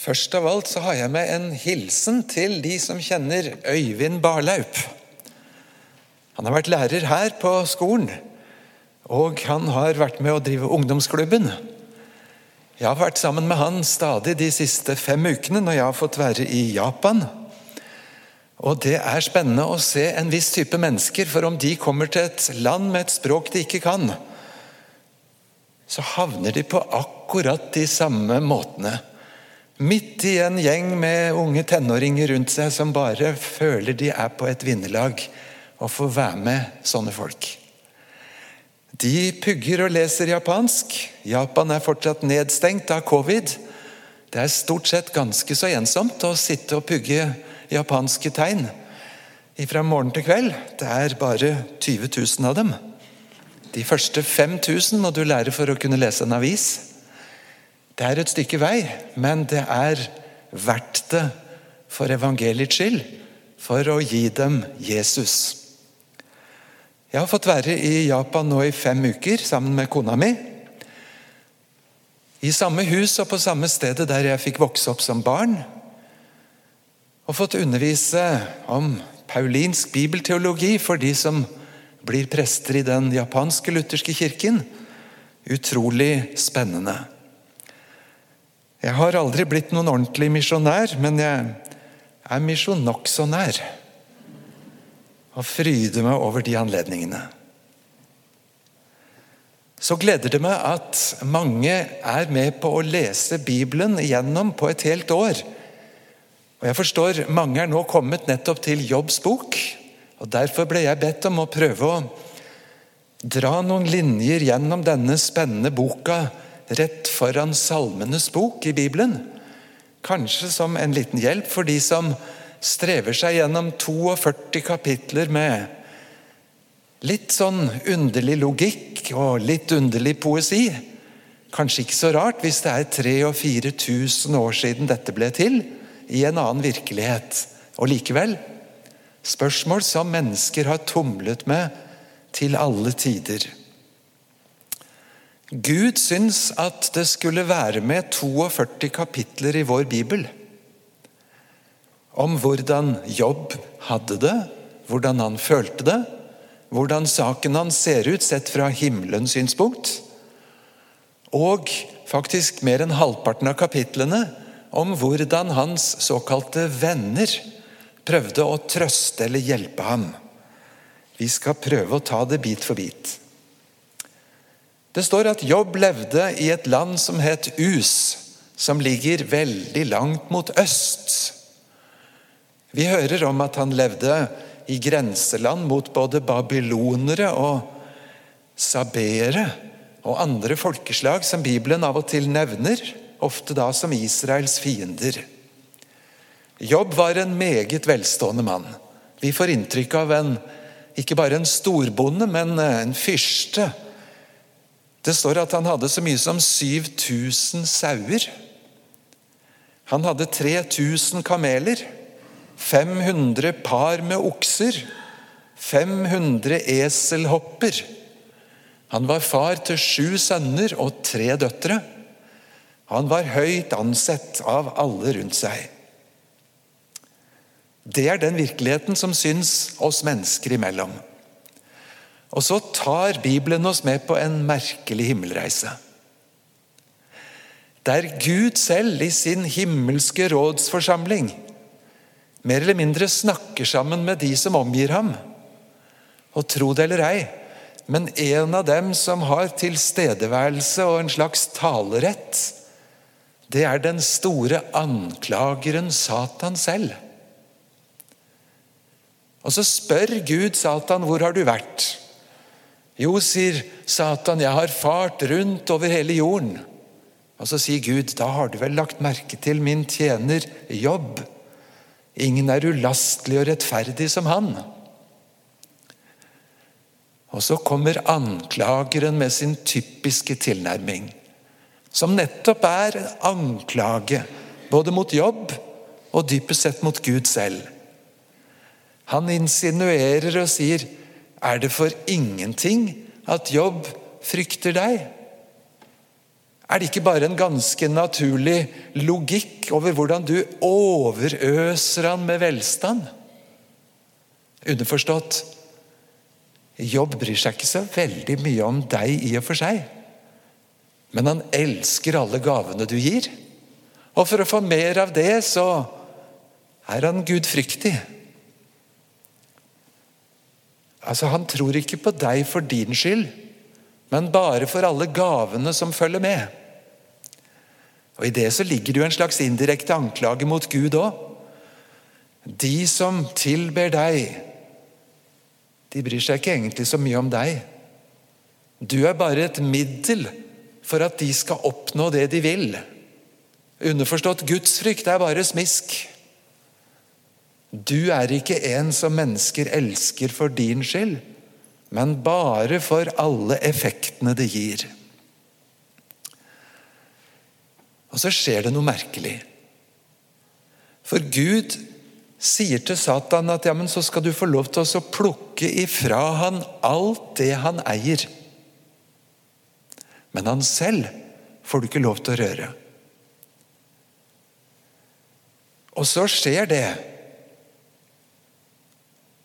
Først av alt så har jeg med en hilsen til de som kjenner Øyvind Barlaup. Han har vært lærer her på skolen, og han har vært med å drive ungdomsklubben. Jeg har vært sammen med han stadig de siste fem ukene når jeg har fått være i Japan. Og Det er spennende å se en viss type mennesker, for om de kommer til et land med et språk de ikke kan, så havner de på akkurat de samme måtene. Midt i en gjeng med unge tenåringer rundt seg som bare føler de er på et vinnerlag og får være med sånne folk. De pugger og leser japansk. Japan er fortsatt nedstengt av covid. Det er stort sett ganske så ensomt å sitte og pugge japanske tegn fra morgen til kveld. Det er bare 20 000 av dem. De første 5000 må du lære for å kunne lese en avis. Det er et stykke vei, men det er verdt det for evangeliets skyld, for å gi dem Jesus. Jeg har fått være i Japan nå i fem uker sammen med kona mi. I samme hus og på samme stedet der jeg fikk vokse opp som barn. Og fått undervise om paulinsk bibelteologi for de som blir prester i den japanske lutherske kirken. Utrolig spennende. Jeg har aldri blitt noen ordentlig misjonær, men jeg er misjon nokså nær. Og fryder meg over de anledningene. Så gleder det meg at mange er med på å lese Bibelen igjennom på et helt år. Og jeg forstår Mange er nå kommet nettopp til Jobbs bok. og Derfor ble jeg bedt om å prøve å dra noen linjer gjennom denne spennende boka rett foran Salmenes bok i Bibelen. Kanskje som en liten hjelp for de som strever seg gjennom 42 kapitler med litt sånn underlig logikk og litt underlig poesi. Kanskje ikke så rart hvis det er 3000 og 4000 år siden dette ble til, i en annen virkelighet. Og likevel spørsmål som mennesker har tumlet med til alle tider. Gud syns at det skulle være med 42 kapitler i vår bibel om hvordan Jobb hadde det, hvordan han følte det, hvordan saken hans ser ut sett fra himmelens synspunkt, og faktisk mer enn halvparten av kapitlene om hvordan hans såkalte venner prøvde å trøste eller hjelpe ham. Vi skal prøve å ta det bit for bit. Det står at Jobb levde i et land som het Us, som ligger veldig langt mot øst. Vi hører om at han levde i grenseland mot både babylonere og sabere og andre folkeslag som Bibelen av og til nevner, ofte da som Israels fiender. Jobb var en meget velstående mann. Vi får inntrykk av en, ikke bare en storbonde, men en fyrste det står at han hadde så mye som 7000 sauer. Han hadde 3000 kameler, 500 par med okser, 500 eselhopper. Han var far til sju sønner og tre døtre. Han var høyt ansett av alle rundt seg. Det er den virkeligheten som syns oss mennesker imellom. Og så tar Bibelen oss med på en merkelig himmelreise. Der Gud selv i sin himmelske rådsforsamling mer eller mindre snakker sammen med de som omgir ham. Og tro det eller ei, men en av dem som har tilstedeværelse og en slags talerett, det er den store anklageren Satan selv. Og så spør Gud Satan hvor har du vært? Jo, sier Satan, jeg har fart rundt over hele jorden. Og så sier Gud, da har du vel lagt merke til min tjener Jobb. Ingen er ulastelig og rettferdig som han. Og så kommer anklageren med sin typiske tilnærming, som nettopp er anklage, både mot Jobb og dypest sett mot Gud selv. Han insinuerer og sier er det for ingenting at Jobb frykter deg? Er det ikke bare en ganske naturlig logikk over hvordan du overøser han med velstand? Underforstått Jobb bryr seg ikke så veldig mye om deg i og for seg. Men han elsker alle gavene du gir. Og for å få mer av det, så er han gudfryktig. Altså, Han tror ikke på deg for din skyld, men bare for alle gavene som følger med. Og I det så ligger det jo en slags indirekte anklage mot Gud òg. De som tilber deg, de bryr seg ikke egentlig så mye om deg. Du er bare et middel for at de skal oppnå det de vil. Underforstått gudsfrykt er bare smisk. Du er ikke en som mennesker elsker for din skyld, men bare for alle effektene det gir. Og så skjer det noe merkelig. For Gud sier til Satan at ja, men så skal du få lov til å plukke ifra han alt det han eier. Men han selv får du ikke lov til å røre. Og så skjer det.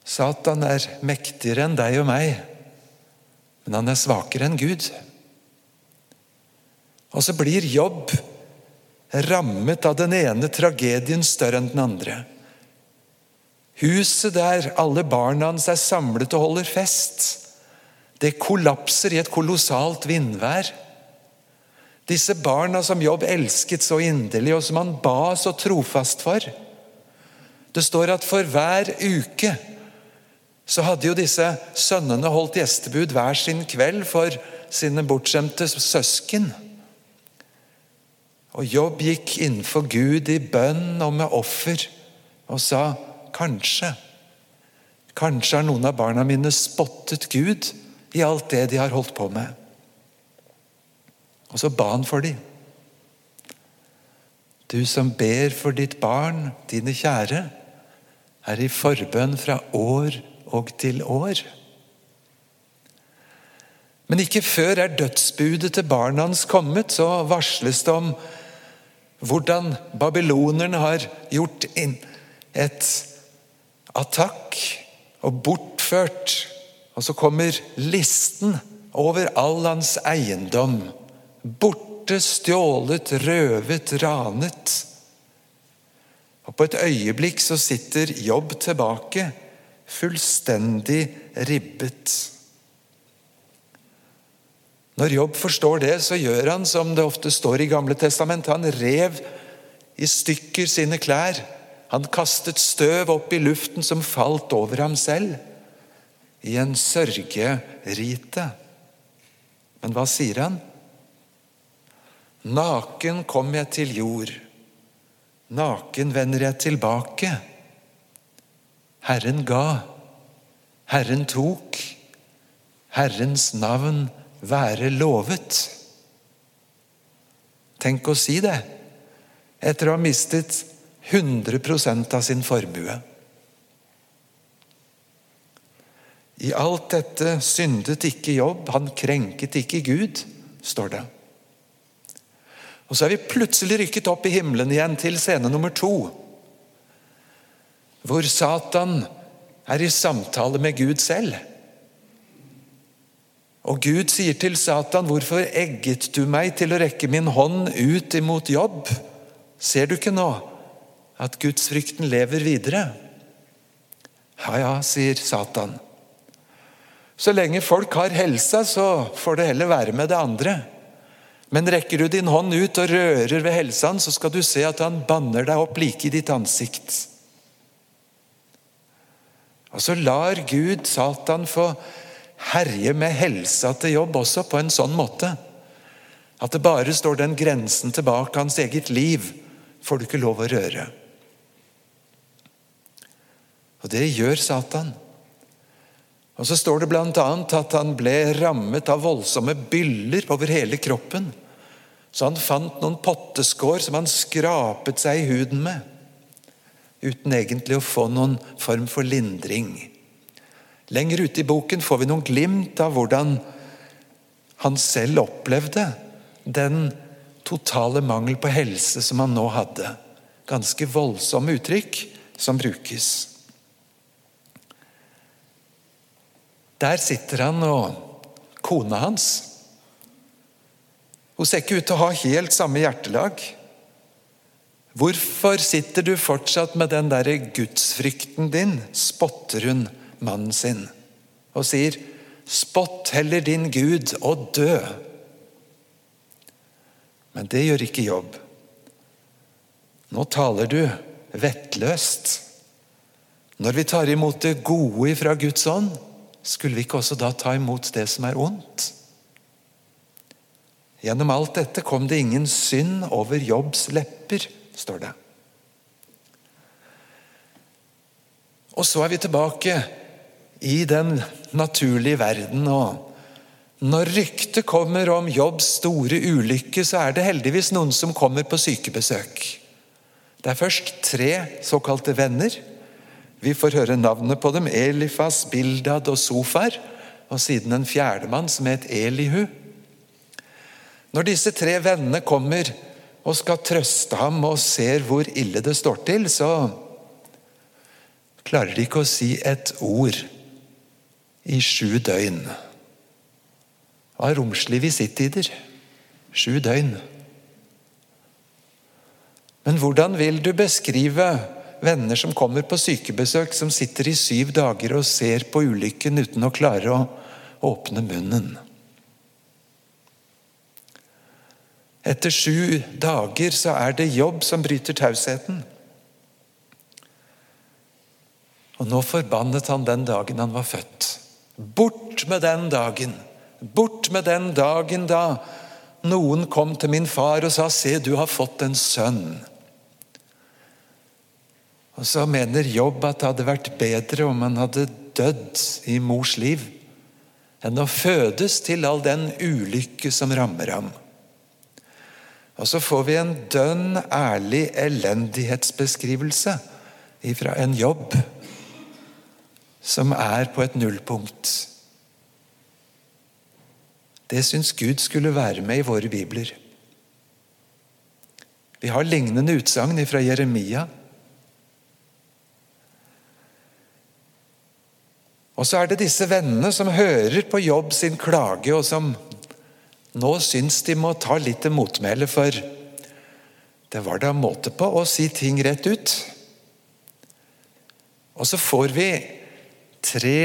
Satan er mektigere enn deg og meg, men han er svakere enn Gud. Og så blir jobb rammet av den ene tragedien større enn den andre. Huset der alle barna hans er samlet og holder fest, det kollapser i et kolossalt vindvær. Disse barna som Jobb elsket så inderlig, og som han ba så trofast for. Det står at for hver uke så hadde jo disse sønnene holdt gjestebud hver sin kveld for sine bortskjemte søsken. Og Jobb gikk innenfor Gud i bønn og med offer og sa kanskje Kanskje har noen av barna mine spottet Gud i alt det de har holdt på med. Og så ba han for dem. Du som ber for ditt barn, dine kjære, er i forbønn fra år og til år. Men ikke før er dødsbudet til barna hans kommet, så varsles det om hvordan babylonerne har gjort et attakk og bortført. Og så kommer listen over all hans eiendom. Borte, stjålet, røvet, ranet. Og På et øyeblikk så sitter Jobb tilbake, fullstendig ribbet. Når Jobb forstår det, så gjør han som det ofte står i Gamle testament. Han rev i stykker sine klær. Han kastet støv opp i luften som falt over ham selv, i en sørgerite. Men hva sier han? Naken kom jeg til jord, naken vender jeg tilbake. Herren ga, Herren tok, Herrens navn være lovet. Tenk å si det etter å ha mistet 100% av sin formue. I alt dette syndet ikke Jobb, han krenket ikke Gud, står det. Og Så er vi plutselig rykket opp i himmelen igjen til scene nummer to. Hvor Satan er i samtale med Gud selv. Og Gud sier til Satan, 'Hvorfor egget du meg til å rekke min hånd ut imot jobb?' Ser du ikke nå at gudsfrykten lever videre? Ja, ja, sier Satan. Så lenge folk har helsa, så får det heller være med det andre. Men rekker du din hånd ut og rører ved helsaen, så skal du se at han banner deg opp like i ditt ansikt. Og så lar Gud Satan få herje med helsa til jobb også på en sånn måte at det bare står den grensen tilbake hans eget liv, får du ikke lov å røre. Og det gjør Satan. Og Så står det bl.a. at han ble rammet av voldsomme byller over hele kroppen. Så han fant noen potteskår som han skrapet seg i huden med, uten egentlig å få noen form for lindring. Lenger ute i boken får vi noen glimt av hvordan han selv opplevde den totale mangel på helse som han nå hadde. Ganske voldsomme uttrykk som brukes. Der sitter han og kona hans. Hun ser ikke ut til å ha helt samme hjertelag. Hvorfor sitter du fortsatt med den derre gudsfrykten din? spotter hun mannen sin og sier, spott heller din Gud og dø. Men det gjør ikke jobb. Nå taler du vettløst. Når vi tar imot det gode fra Guds ånd, skulle vi ikke også da ta imot det som er ondt? Gjennom alt dette kom det ingen synd over Jobbs lepper står det. Og så er vi tilbake i den naturlige verden. og Når ryktet kommer om Jobbs store ulykke, så er det heldigvis noen som kommer på sykebesøk. Det er først tre såkalte venner. Vi får høre navnet på dem. Elifas, Bildad og Sofar. Og siden en fjerdemann som het Elihu. Når disse tre vennene kommer og skal trøste ham og ser hvor ille det står til, så klarer de ikke å si et ord i sju døgn. Av romslige visittider. Sju døgn. Men hvordan vil du beskrive venner som kommer på sykebesøk, som sitter i syv dager og ser på ulykken uten å klare å åpne munnen? Etter sju dager så er det jobb som bryter tausheten. Og nå forbannet han den dagen han var født. Bort med den dagen! Bort med den dagen da noen kom til min far og sa 'Se, du har fått en sønn'. Og så mener Jobb at det hadde vært bedre om han hadde dødd i mors liv, enn å fødes til all den ulykke som rammer ham. Og så får vi en dønn ærlig elendighetsbeskrivelse fra en jobb som er på et nullpunkt. Det syns Gud skulle være med i våre bibler. Vi har lignende utsagn fra Jeremia. Og så er det disse vennene som hører på Jobb sin klage, og som nå syns de må ta litt til motmæle, for det var da måte på å si ting rett ut. Og så får vi tre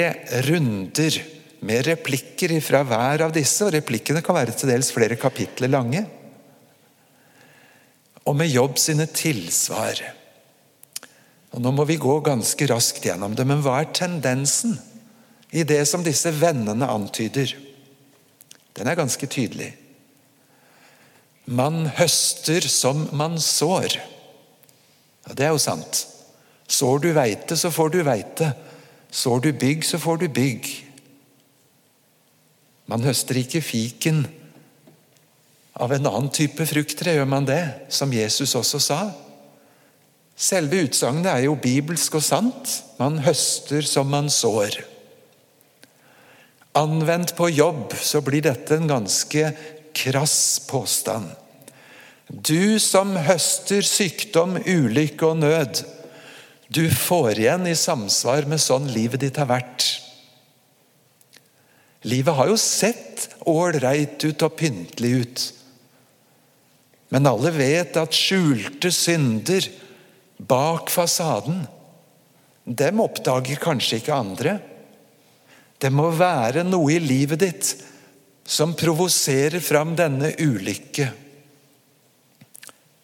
runder med replikker fra hver av disse, og replikkene kan være til dels flere kapitler lange. Og med Jobb sine tilsvar. Og Nå må vi gå ganske raskt gjennom det, men hva er tendensen i det som disse vennene antyder? Den er ganske tydelig. Man høster som man sår. Ja, det er jo sant. Sår du veite, så får du veite. Sår du bygg, så får du bygg. Man høster ikke fiken av en annen type frukttre, gjør man det? Som Jesus også sa. Selve utsagnet er jo bibelsk og sant. Man høster som man sår. Anvendt på jobb så blir dette en ganske krass påstand. Du som høster sykdom, ulykke og nød, du får igjen i samsvar med sånn livet ditt har vært. Livet har jo sett ålreit ut og pyntelig ut. Men alle vet at skjulte synder bak fasaden, dem oppdager kanskje ikke andre. Det må være noe i livet ditt som provoserer fram denne ulykke.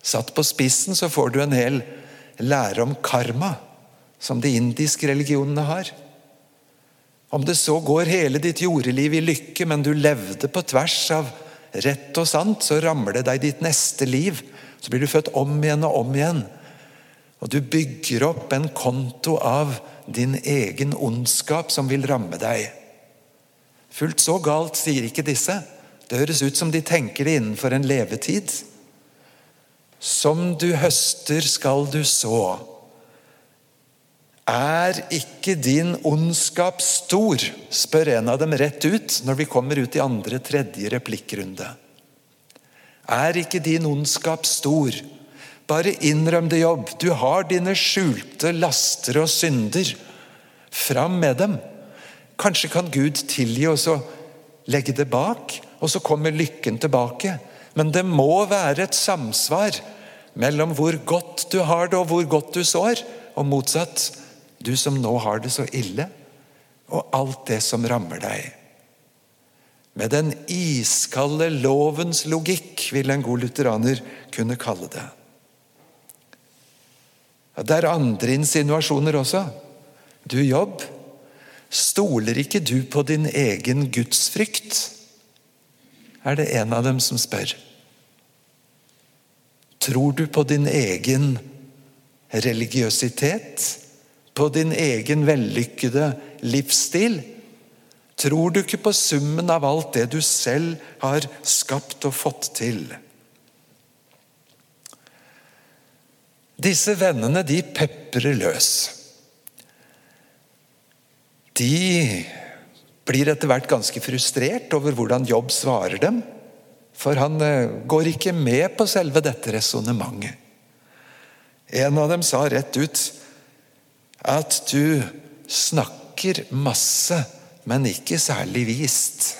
Satt på spissen så får du en hel lære om karma, som de indiske religionene har. Om det så går hele ditt jordeliv i lykke, men du levde på tvers av rett og sant, så rammer det deg ditt neste liv. Så blir du født om igjen og om igjen. Og du bygger opp en konto av din egen ondskap som vil ramme deg. Fullt så galt sier ikke disse. Det høres ut som de tenker det innenfor en levetid. Som du høster, skal du så. Er ikke din ondskap stor? spør en av dem rett ut når vi kommer ut i andre, tredje replikkrunde. Er ikke din ondskap stor? Bare innrøm det, jobb. Du har dine skjulte laster og synder. Fram med dem. Kanskje kan Gud tilgi og så legge det bak, og så kommer lykken tilbake. Men det må være et samsvar mellom hvor godt du har det, og hvor godt du sår, og motsatt. Du som nå har det så ille, og alt det som rammer deg. Med den iskalde lovens logikk, vil en god lutheraner kunne kalle det. Det er andre insinuasjoner også. Du, Jobb, stoler ikke du på din egen gudsfrykt? Er det en av dem som spør. Tror du på din egen religiøsitet? På din egen vellykkede livsstil? Tror du ikke på summen av alt det du selv har skapt og fått til? Disse vennene de peprer løs. De blir etter hvert ganske frustrert over hvordan Jobb svarer dem. For han eh, går ikke med på selve dette resonnementet. En av dem sa rett ut at du snakker masse men ikke særlig vist.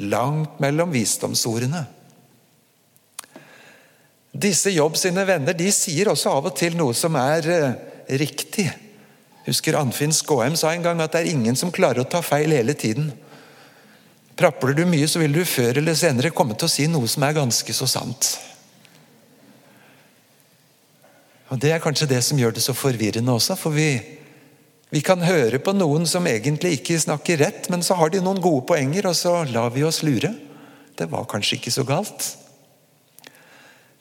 Langt mellom visdomsordene. Disse Jobb sine venner de sier også av og til noe som er eh, riktig. Husker Anfinn Skåheim sa en gang at det er ingen som klarer å ta feil hele tiden. Prapler du mye, så vil du før eller senere komme til å si noe som er ganske så sant. Og Det er kanskje det som gjør det så forvirrende også, for vi vi kan høre på noen som egentlig ikke snakker rett, men så har de noen gode poenger, og så lar vi oss lure. Det var kanskje ikke så galt.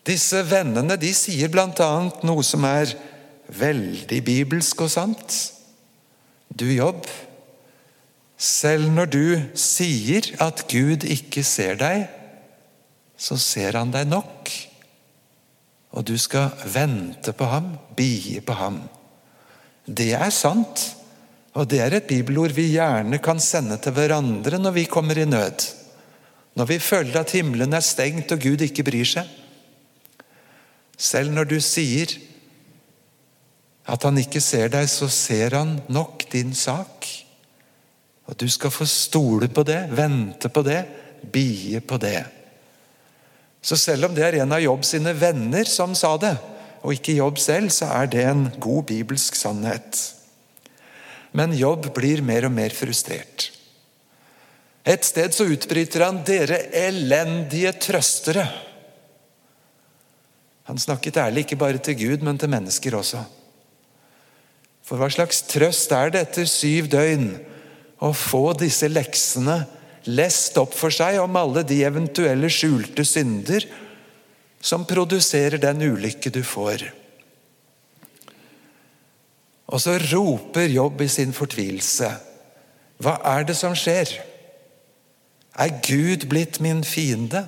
Disse vennene de sier bl.a. noe som er veldig bibelsk og sant. Du, Jobb, selv når du sier at Gud ikke ser deg, så ser han deg nok. Og du skal vente på ham, bie på ham. Det er sant, og det er et bibelord vi gjerne kan sende til hverandre når vi kommer i nød. Når vi føler at himmelen er stengt og Gud ikke bryr seg. Selv når du sier at han ikke ser deg, så ser han nok din sak. Og du skal få stole på det, vente på det, bie på det. Så selv om det er en av Jobb sine venner som sa det, og ikke Jobb selv, så er det en god bibelsk sannhet. Men Jobb blir mer og mer frustrert. Et sted så utbryter han 'dere elendige trøstere'. Han snakket ærlig ikke bare til Gud, men til mennesker også. For hva slags trøst er det etter syv døgn å få disse leksene lest opp for seg om alle de eventuelle skjulte synder som produserer den ulykke du får. Og så roper Jobb i sin fortvilelse. Hva er det som skjer? Er Gud blitt min fiende?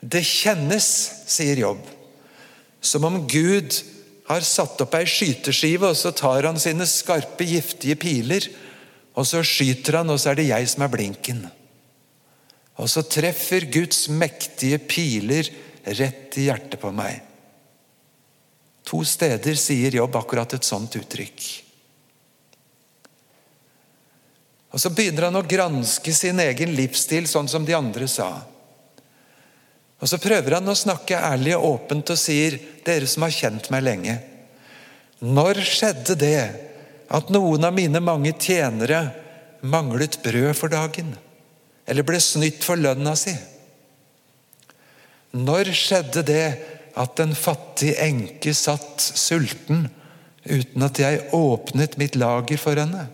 Det kjennes, sier Jobb, som om Gud har satt opp ei skyteskive, og så tar han sine skarpe, giftige piler, og så skyter han, og så er det jeg som er blinken. Og så treffer Guds mektige piler rett i hjertet på meg. To steder sier Jobb akkurat et sånt uttrykk. Og Så begynner han å granske sin egen livsstil, sånn som de andre sa. Og Så prøver han å snakke ærlig og åpent og sier, 'Dere som har kjent meg lenge' Når skjedde det at noen av mine mange tjenere manglet brød for dagen? eller ble snytt for lønna si? Når skjedde det at en fattig enke satt sulten uten at jeg åpnet mitt lager for henne?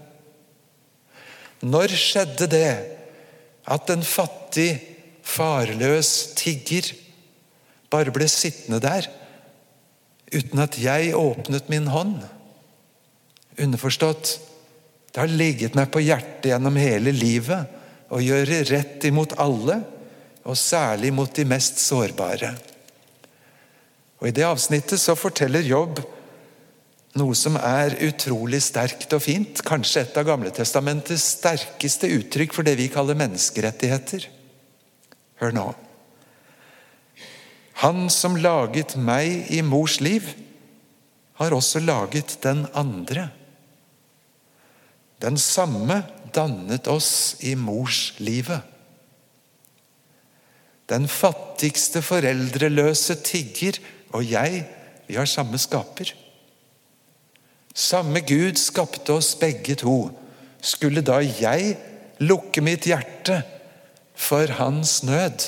Når skjedde det at en fattig, farløs tigger bare ble sittende der uten at jeg åpnet min hånd? Underforstått det har ligget meg på hjertet gjennom hele livet å gjøre rett imot alle, og særlig mot de mest sårbare. Og I det avsnittet så forteller Jobb noe som er utrolig sterkt og fint. Kanskje et av Gamletestamentets sterkeste uttrykk for det vi kaller menneskerettigheter. Hør nå. Han som laget meg i mors liv, har også laget den andre. Den samme dannet oss i morslivet. Den fattigste foreldreløse tigger og jeg, vi har samme skaper. Samme Gud skapte oss begge to. Skulle da jeg lukke mitt hjerte for hans nød?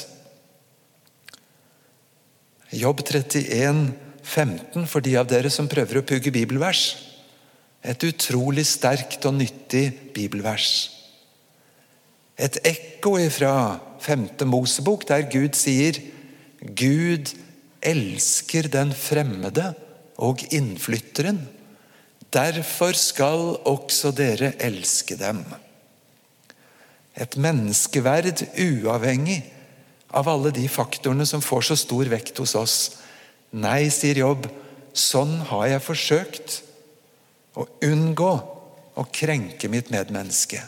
Jobb 31, 15, for de av dere som prøver å pugge bibelvers. Et utrolig sterkt og nyttig bibelvers. Et ekko fra 5. Mosebok, der Gud sier Gud elsker den fremmede og innflytteren. Derfor skal også dere elske dem. Et menneskeverd uavhengig av alle de faktorene som får så stor vekt hos oss. Nei, sier Jobb, sånn har jeg forsøkt å unngå å krenke mitt medmenneske.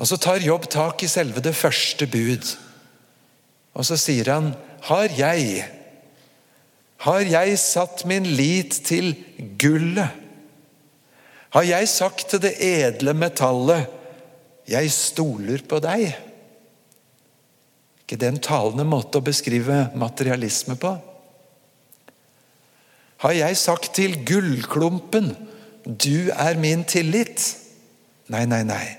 Og Så tar Jobb tak i selve det første bud, og så sier han Har jeg, har jeg satt min lit til gullet? Har jeg sagt til det edle metallet 'Jeg stoler på deg'? ikke det en talende måte å beskrive materialisme på? Har jeg sagt til gullklumpen 'Du er min tillit'? Nei, nei, nei.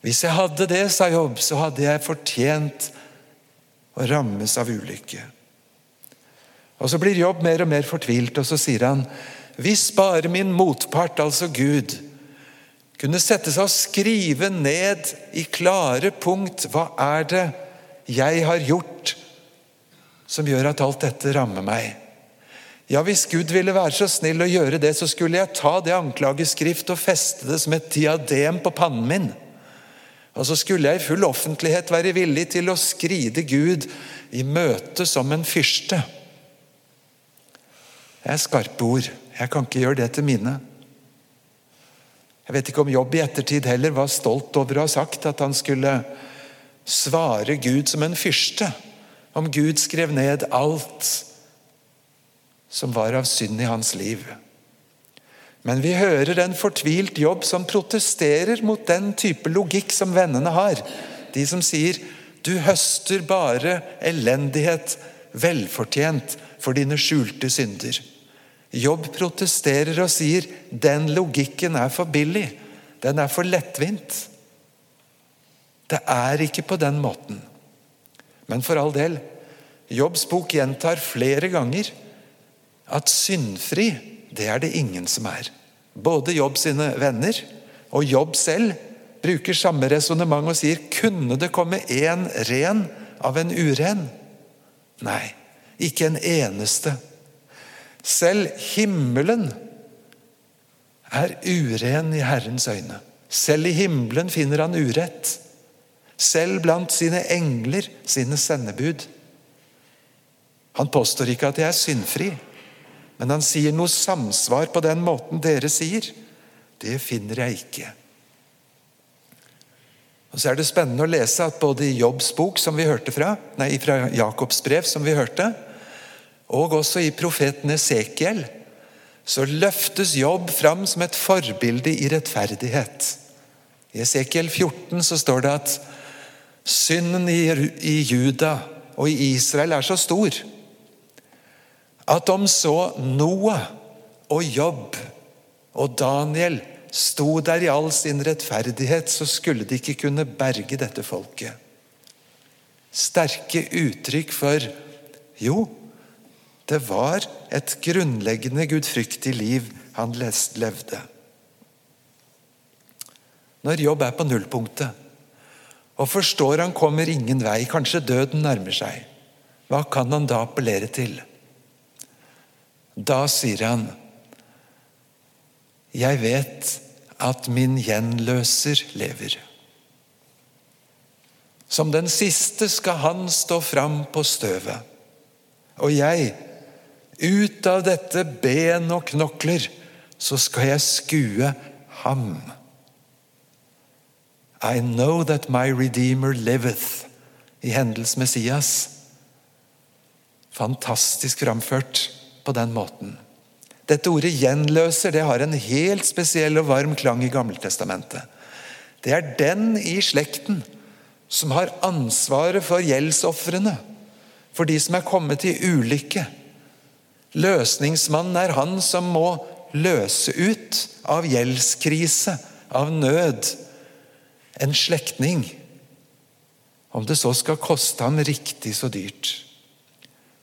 Hvis jeg hadde det, sa Jobb, så hadde jeg fortjent å rammes av ulykke. Og Så blir Jobb mer og mer fortvilt, og så sier han hvis bare min motpart, altså Gud, kunne sette seg og skrive ned i klare punkt hva er det jeg har gjort som gjør at alt dette rammer meg. Ja, Hvis Gud ville være så snill å gjøre det, så skulle jeg ta det anklageskrift og feste det som et diadem på pannen min. Og så skulle jeg i full offentlighet være villig til å skride Gud i møte som en fyrste. Det er skarpe ord. Jeg kan ikke gjøre det til mine. Jeg vet ikke om Jobb i ettertid heller var stolt over å ha sagt at han skulle svare Gud som en fyrste. Om Gud skrev ned alt som var av synd i hans liv. Men vi hører en fortvilt jobb som protesterer mot den type logikk som vennene har. De som sier 'du høster bare elendighet velfortjent for dine skjulte synder'. Jobb protesterer og sier den logikken er for billig. Den er for lettvint. Det er ikke på den måten. Men for all del, Jobbs bok gjentar flere ganger at syndfri, det er det ingen som er. Både Jobb sine venner og Jobb selv bruker samme resonnement og sier kunne det komme én ren av en uren? Nei, ikke en eneste. Selv himmelen er uren i Herrens øyne. Selv i himmelen finner han urett. Selv blant sine engler, sine sendebud. Han påstår ikke at jeg er syndfri, men han sier noe samsvar på den måten dere sier. Det finner jeg ikke. Og Så er det spennende å lese at både i Jobbs bok, som vi hørte fra, nei, fra Jakobs brev, som vi hørte, og også i profeten Esekiel så løftes Jobb fram som et forbilde i rettferdighet. I Esekiel 14 så står det at synden i Juda og i Israel er så stor at om så Noah og Jobb og Daniel sto der i all sin rettferdighet, så skulle de ikke kunne berge dette folket. Sterke uttrykk for jo, det var et grunnleggende gudfryktig liv han levde. Når jobb er på nullpunktet og forstår han kommer ingen vei, kanskje døden nærmer seg, hva kan han da appellere til? Da sier han, 'Jeg vet at min gjenløser lever'. Som den siste skal han stå fram på støvet. Og jeg ut av dette ben og knokler, så skal jeg skue ham. I know that my Redeemer liveth. i Hendels Messias. Fantastisk framført på den måten. Dette ordet 'gjenløser' det har en helt spesiell og varm klang i Gammeltestamentet. Det er den i slekten som har ansvaret for gjeldsofrene, for de som er kommet i ulykke. Løsningsmannen er han som må løse ut av gjeldskrise, av nød, en slektning. Om det så skal koste ham riktig så dyrt.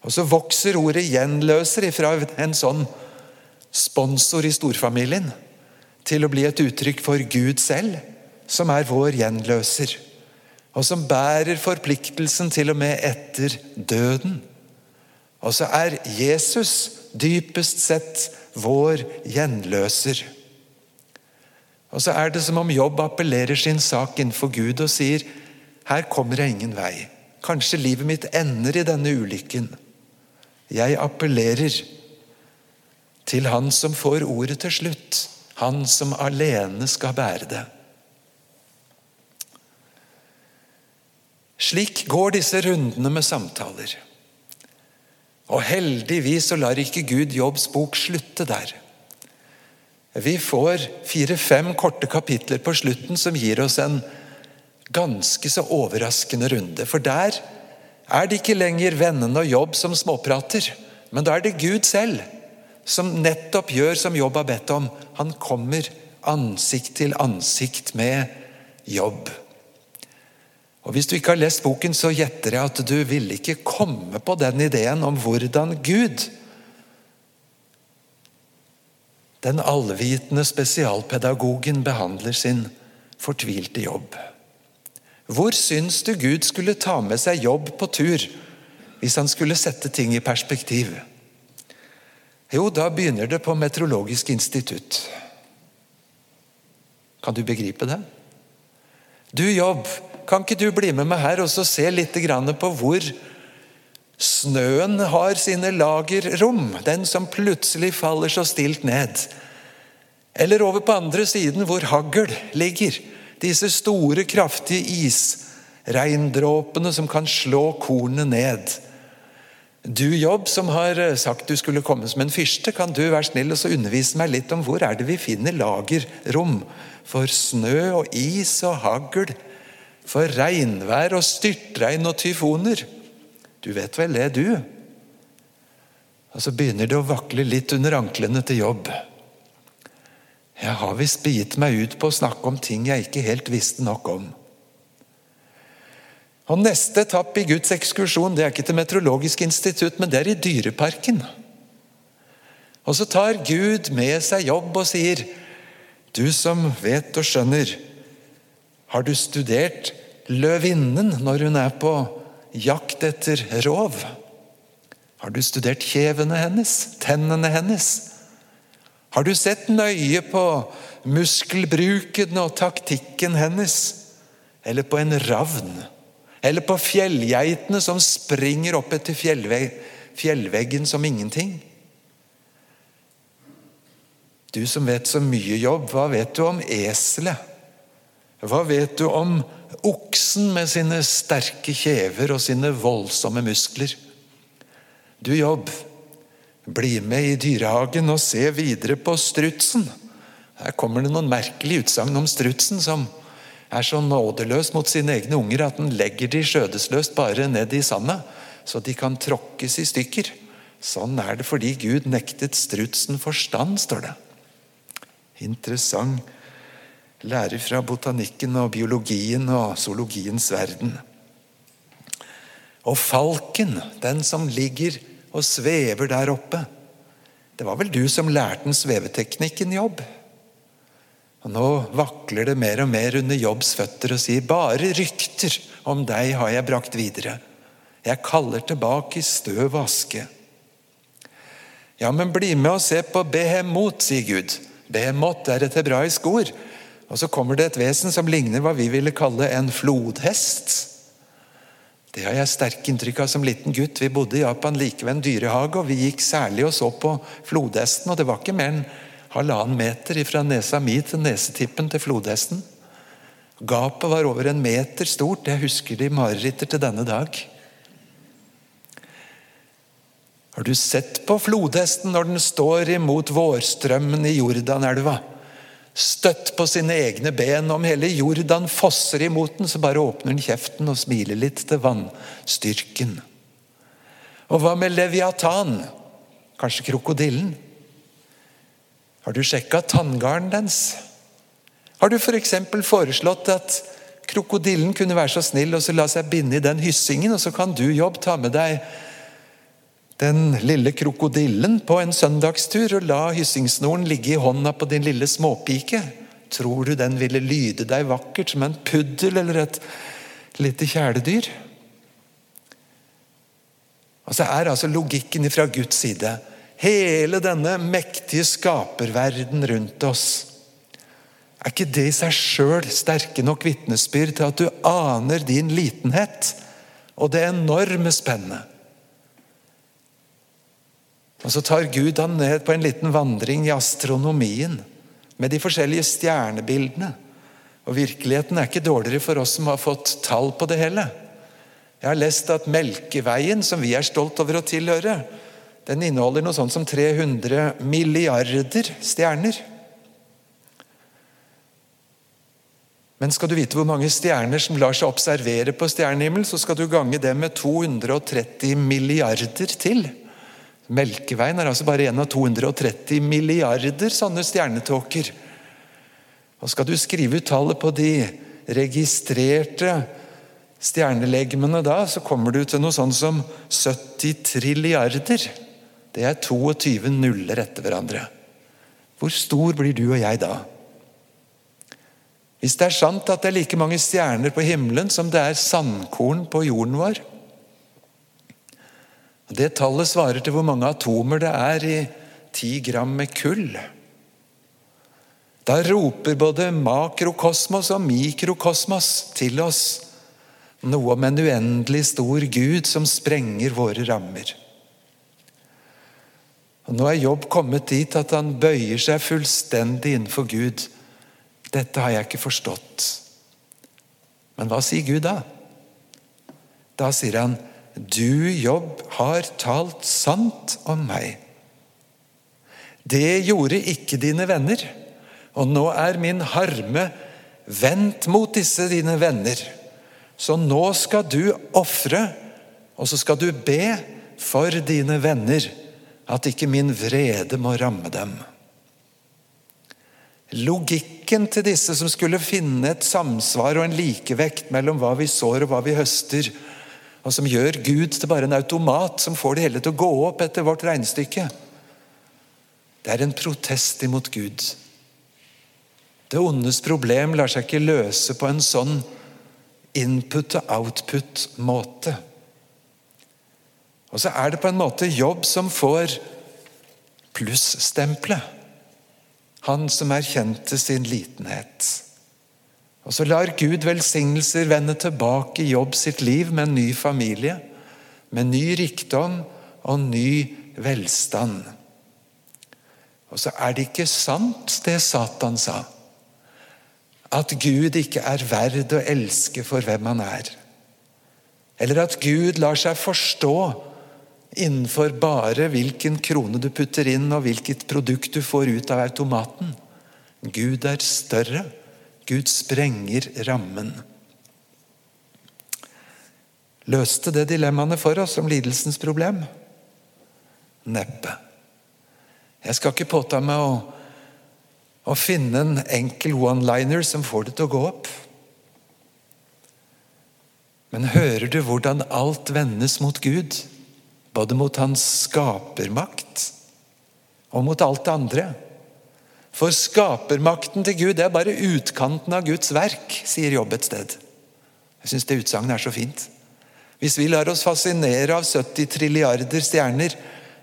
Og så vokser ordet 'gjenløser' ifra en sånn sponsor i storfamilien til å bli et uttrykk for Gud selv, som er vår gjenløser. Og som bærer forpliktelsen til og med etter døden. Og så er Jesus dypest sett vår gjenløser. Og så er det som om Jobb appellerer sin sak innenfor Gud og sier her kommer jeg ingen vei. Kanskje livet mitt ender i denne ulykken. Jeg appellerer til Han som får ordet til slutt. Han som alene skal bære det. Slik går disse rundene med samtaler. Og heldigvis så lar ikke Gud Jobbs bok slutte der. Vi får fire-fem korte kapitler på slutten som gir oss en ganske så overraskende runde. For der er det ikke lenger vennene og jobb som småprater, men da er det Gud selv som nettopp gjør som Jobb har bedt om. Han kommer ansikt til ansikt med jobb. Og Hvis du ikke har lest boken, så gjetter jeg at du ville ikke komme på den ideen om hvordan Gud, den allvitende spesialpedagogen, behandler sin fortvilte jobb. Hvor syns du Gud skulle ta med seg jobb på tur hvis han skulle sette ting i perspektiv? Jo, da begynner det på Meteorologisk institutt. Kan du begripe det? Du, Jobb, kan ikke du bli med meg her og se litt på hvor snøen har sine lagerrom? Den som plutselig faller så stilt ned. Eller over på andre siden, hvor hagl ligger. Disse store, kraftige isregndråpene som kan slå kornet ned. Du, Jobb, som har eh, sagt du skulle komme som en fyrste, kan du være snill og undervise meg litt om hvor er det vi finner lagerrom for snø og is og hagl, for regnvær og styrtregn og tyfoner? Du vet vel det, du? Og så begynner det å vakle litt under anklene til Jobb. Jeg har visst begitt meg ut på å snakke om ting jeg ikke helt visste nok om. Og Neste etappe i Guds ekskursjon det er ikke til Meteorologisk institutt, men det er i Dyreparken. Og Så tar Gud med seg jobb og sier, 'Du som vet og skjønner, har du studert løvinnen når hun er på jakt etter rov?' Har du studert kjevene hennes, tennene hennes? Har du sett nøye på muskelbruken og taktikken hennes? Eller på en ravn? Eller på fjellgeitene som springer opp etter fjellvegg, fjellveggen som ingenting. Du som vet så mye jobb, hva vet du om eselet? Hva vet du om oksen med sine sterke kjever og sine voldsomme muskler? Du, Jobb, bli med i dyrehagen og se videre på strutsen. Her kommer det noen merkelige utsagn om strutsen som er så nådeløs mot sine egne unger at den legger de skjødesløst bare ned i sanda, så de kan tråkkes i stykker. Sånn er det fordi Gud nektet strutsen forstand, står det. Interessant lære fra botanikken og biologien og zoologiens verden. Og falken, den som ligger og svever der oppe. Det var vel du som lærte den sveveteknikken, Jobb? Og Nå vakler det mer og mer under Jobbs føtter og sier bare rykter om deg har jeg brakt videre. Jeg kaller tilbake i støv og aske. Ja, men bli med og se på behemot, sier Gud. Behemot er et hebraisk ord. Og så kommer det et vesen som ligner hva vi ville kalle en flodhest. Det har jeg sterke inntrykk av som liten gutt. Vi bodde i Japan like ved en dyrehage, og vi gikk særlig og så på flodhesten. og Det var ikke mer enn halvannen meter fra nesa mi til nesetippen til flodhesten. Gapet var over en meter stort. Jeg husker det i marerittet til denne dag. Har du sett på flodhesten når den står imot vårstrømmen i Jordanelva? Støtt på sine egne ben. Om hele Jordan fosser imot den, så bare åpner den kjeften og smiler litt til vannstyrken. Og hva med Leviatan? Kanskje krokodillen? Har du sjekka tanngarden dens? Har du f.eks. For foreslått at krokodillen kunne være så snill og så la seg binde i den hyssingen, og så kan du, Jobb, ta med deg den lille krokodillen på en søndagstur og la hyssingsnoren ligge i hånda på din lille småpike? Tror du den ville lyde deg vakkert som en puddel eller et lite kjæledyr? Og så er altså logikken fra Guds side hele denne mektige skaperverden rundt oss er ikke det i seg sjøl sterke nok vitnesbyrd til at du aner din litenhet og det enorme spennet? Og Så tar Gud han ned på en liten vandring i astronomien med de forskjellige stjernebildene. Og Virkeligheten er ikke dårligere for oss som har fått tall på det hele. Jeg har lest at Melkeveien, som vi er stolt over å tilhøre, den inneholder noe sånt som 300 milliarder stjerner. Men skal du vite hvor mange stjerner som lar seg observere på stjernehimmelen, så skal du gange det med 230 milliarder til. Melkeveien er altså bare en av 230 milliarder sånne stjernetåker. Og Skal du skrive ut tallet på de registrerte stjernelegmene da, så kommer du til noe sånn som 70 trilliarder. Det er 22 nuller etter hverandre. Hvor stor blir du og jeg da? Hvis det er sant at det er like mange stjerner på himmelen som det er sandkorn på jorden vår Det tallet svarer til hvor mange atomer det er i ti gram med kull. Da roper både makrokosmos og mikrokosmos til oss noe om en uendelig stor Gud som sprenger våre rammer. Og Nå er Jobb kommet dit at han bøyer seg fullstendig innenfor Gud 'Dette har jeg ikke forstått'. Men hva sier Gud da? Da sier han, 'Du, Jobb, har talt sant om meg'. Det gjorde ikke dine venner, og nå er min harme vendt mot disse dine venner. Så nå skal du ofre, og så skal du be for dine venner, at ikke min vrede må ramme dem. Logikken til disse som skulle finne et samsvar og en likevekt mellom hva vi sår og hva vi høster, og som gjør Gud til bare en automat som får det hele til å gå opp etter vårt regnestykke. Det er en protest imot Gud. Det ondes problem lar seg ikke løse på en sånn input og output-måte. Og så er det på en måte jobb som får plusstempelet han som erkjente sin litenhet. Og så lar Gud velsignelser vende tilbake i jobb sitt liv med en ny familie, med ny rikdom og ny velstand. Og så er det ikke sant, det Satan sa, at Gud ikke er verd å elske for hvem han er. Eller at Gud lar seg forstå innenfor bare hvilken krone du putter inn, og hvilket produkt du får ut av automaten. Gud er større. Gud sprenger rammen. Løste det dilemmaene for oss om lidelsens problem? Neppe. Jeg skal ikke påta meg å, å finne en enkel one-liner som får det til å gå opp. Men hører du hvordan alt vendes mot Gud? Både mot hans skapermakt og mot alt det andre. For skapermakten til Gud det er bare utkanten av Guds verk, sier Jobb et sted. Jeg syns det utsagnet er så fint. Hvis vi lar oss fascinere av 70 trilliarder stjerner,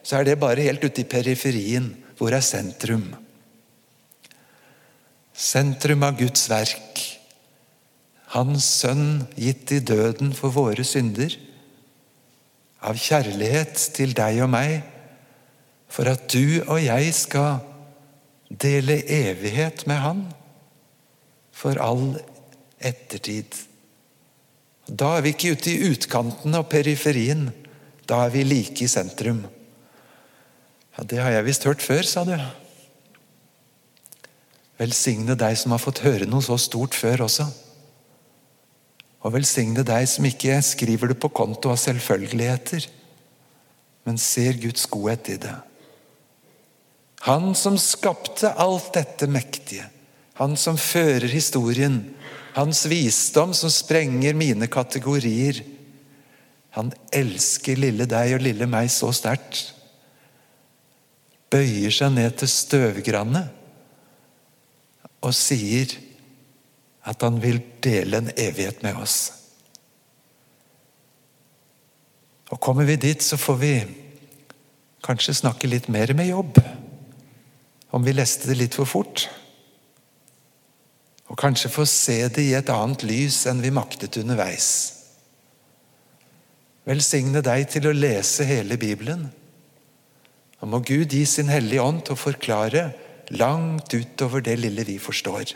så er det bare helt ute i periferien. Hvor er sentrum? Sentrum av Guds verk. Hans sønn gitt i døden for våre synder av kjærlighet til deg og meg, for at du og jeg skal dele evighet med Han for all ettertid. Da er vi ikke ute i utkantene og periferien. Da er vi like i sentrum. Ja, Det har jeg visst hørt før, sa du. Velsigne deg som har fått høre noe så stort før også. Og velsigne deg som ikke skriver det på konto av selvfølgeligheter, men ser Guds godhet i det. Han som skapte alt dette mektige, han som fører historien, hans visdom som sprenger mine kategorier. Han elsker lille deg og lille meg så sterkt. Bøyer seg ned til støvgrannet og sier at han vil dele en evighet med oss. Og Kommer vi dit, så får vi kanskje snakke litt mer med jobb. Om vi leste det litt for fort. Og kanskje få se det i et annet lys enn vi maktet underveis. Velsigne deg til å lese hele Bibelen. Og må Gud gi sin Hellige Ånd til å forklare langt utover det lille vi forstår.